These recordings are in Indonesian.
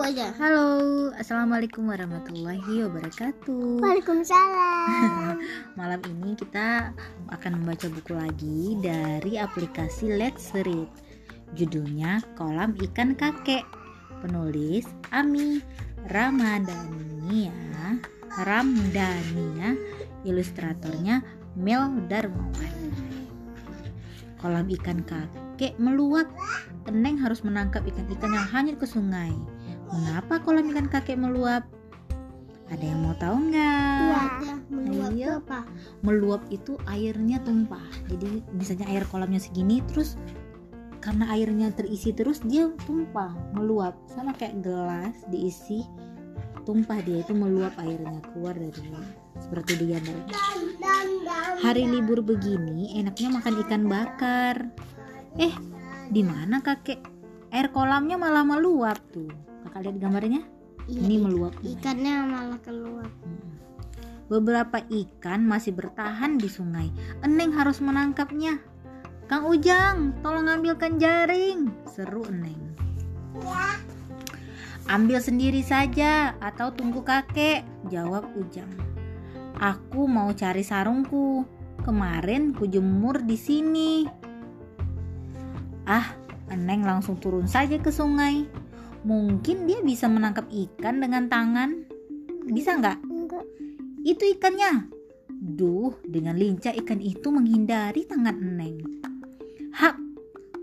aja. Halo, Assalamualaikum warahmatullahi wabarakatuh Waalaikumsalam. Malam ini kita akan membaca buku lagi dari aplikasi Let's Read Judulnya Kolam Ikan Kakek Penulis Ami Ramadhania Ramdania Ilustratornya Mel Darmawan Kolam ikan kakek meluap Eneng harus menangkap ikan-ikan yang hanyut ke sungai. Mengapa kolam ikan kakek meluap? Ada yang mau tahu nggak? Iya. Meluap Iya. itu apa? Meluap itu airnya tumpah. Jadi misalnya air kolamnya segini terus karena airnya terisi terus dia tumpah, meluap. Sama kayak gelas diisi tumpah dia itu meluap airnya keluar dari seperti dia dari hari libur begini enaknya makan ikan bakar eh di mana kakek air kolamnya malah meluap tuh kakak lihat gambarnya? Iya, ini i- meluap. Ikannya malah keluar. Beberapa ikan masih bertahan di sungai. Eneng harus menangkapnya. Kang Ujang tolong ambilkan jaring. Seru eneng. Ambil sendiri saja atau tunggu kakek jawab Ujang. Aku mau cari sarungku. Kemarin kujemur di sini. Ah, Eneng langsung turun saja ke sungai. Mungkin dia bisa menangkap ikan dengan tangan. Bisa nggak? Enggak. Itu ikannya. Duh, dengan lincah ikan itu menghindari tangan Eneng. Hap,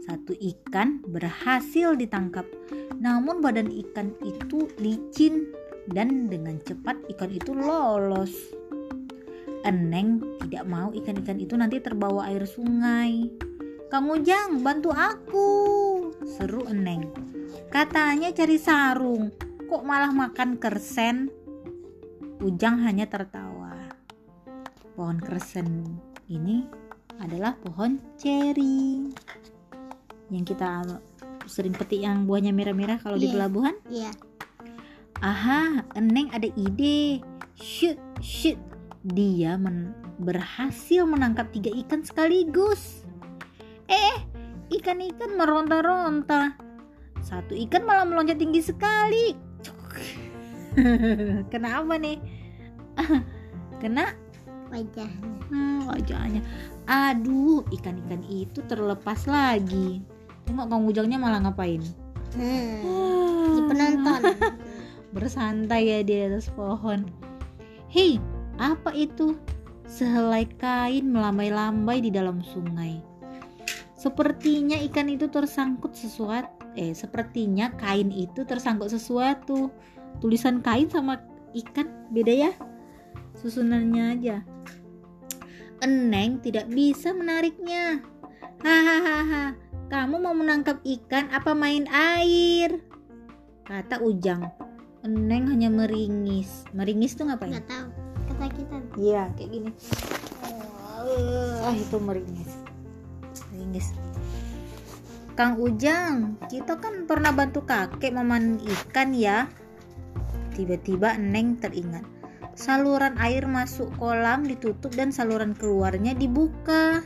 satu ikan berhasil ditangkap. Namun badan ikan itu licin dan dengan cepat ikan itu lolos. Eneng tidak mau ikan-ikan itu nanti terbawa air sungai. Kang Ujang, bantu aku, seru Eneng. Katanya cari sarung, kok malah makan kersen? Ujang hanya tertawa. Pohon kersen ini adalah pohon ceri yang kita sering petik yang buahnya merah-merah kalau di Iya. pelabuhan. Iya. Aha, Eneng ada ide. Shoot, shoot. Dia men- berhasil menangkap tiga ikan sekaligus. Eh, ikan-ikan meronta-ronta. Satu ikan malah meloncat tinggi sekali. Kenapa nih? Kena Wajah. hmm, wajahnya. Aduh, ikan-ikan itu terlepas lagi. Tengok Kang Ujangnya malah ngapain? Hmm. Di penonton. bersantai ya di atas pohon. Hei, apa itu? Sehelai kain melambai-lambai di dalam sungai. Sepertinya ikan itu tersangkut sesuatu. Eh, sepertinya kain itu tersangkut sesuatu. Tulisan kain sama ikan beda ya? Susunannya aja. Eneng tidak bisa menariknya. Hahaha, kamu mau menangkap ikan apa main air? Kata Ujang. Eneng hanya meringis. Meringis tuh ngapain? Enggak tahu. Ketakutan. Iya, kayak gini. Ah, itu meringis. Meringis. Kang Ujang, kita kan pernah bantu kakek memanen ikan ya. Tiba-tiba Eneng teringat. Saluran air masuk kolam ditutup dan saluran keluarnya dibuka.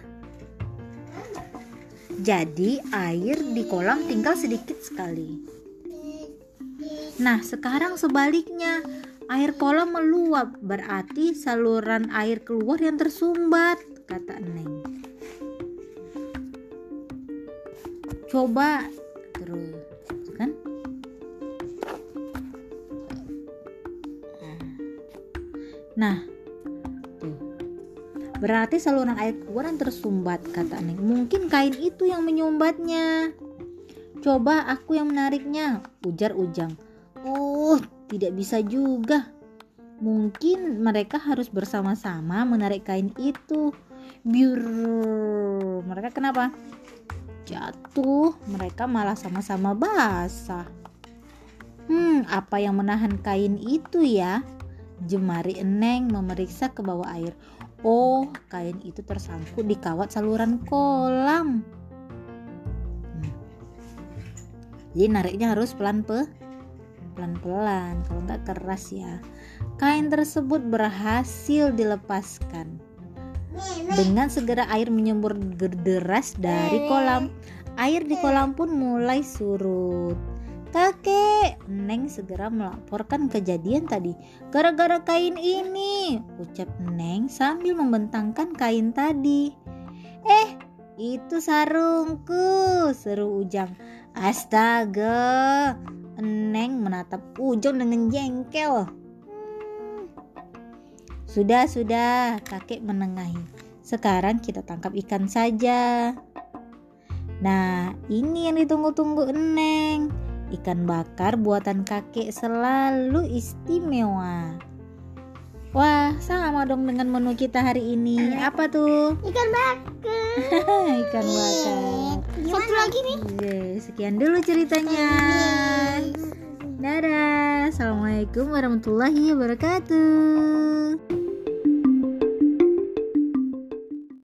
Jadi air di kolam tinggal sedikit sekali. Nah, sekarang sebaliknya. Air kolam meluap, berarti saluran air keluar yang tersumbat, kata Neng. Coba terus, kan? Nah. Berarti saluran air keluar yang tersumbat, kata Neng. Mungkin kain itu yang menyumbatnya. Coba aku yang menariknya, ujar Ujang. Uh, tidak bisa juga. Mungkin mereka harus bersama-sama menarik kain itu. Biur. Mereka kenapa? Jatuh. Mereka malah sama-sama basah. Hmm, apa yang menahan kain itu ya? Jemari Eneng memeriksa ke bawah air. Oh, kain itu tersangkut di kawat saluran kolam. Hmm. Jadi nariknya harus pelan pe pelan-pelan kalau nggak keras ya kain tersebut berhasil dilepaskan dengan segera air menyembur deras dari kolam air di kolam pun mulai surut Kakek, Neng segera melaporkan kejadian tadi. Gara-gara kain ini, ucap Neng sambil membentangkan kain tadi. Eh, itu sarungku, seru Ujang. Astaga, Neng menatap Ujang dengan jengkel. Sudah, sudah, kakek menengahi. Sekarang kita tangkap ikan saja. Nah, ini yang ditunggu-tunggu Neng. Ikan bakar buatan kakek selalu istimewa. Wah, sama dong dengan menu kita hari ini. Apa tuh? Ikan bakar. Ikan bakar. Satu lagi nih. Oke, sekian dulu ceritanya. Dadah. Assalamualaikum warahmatullahi wabarakatuh.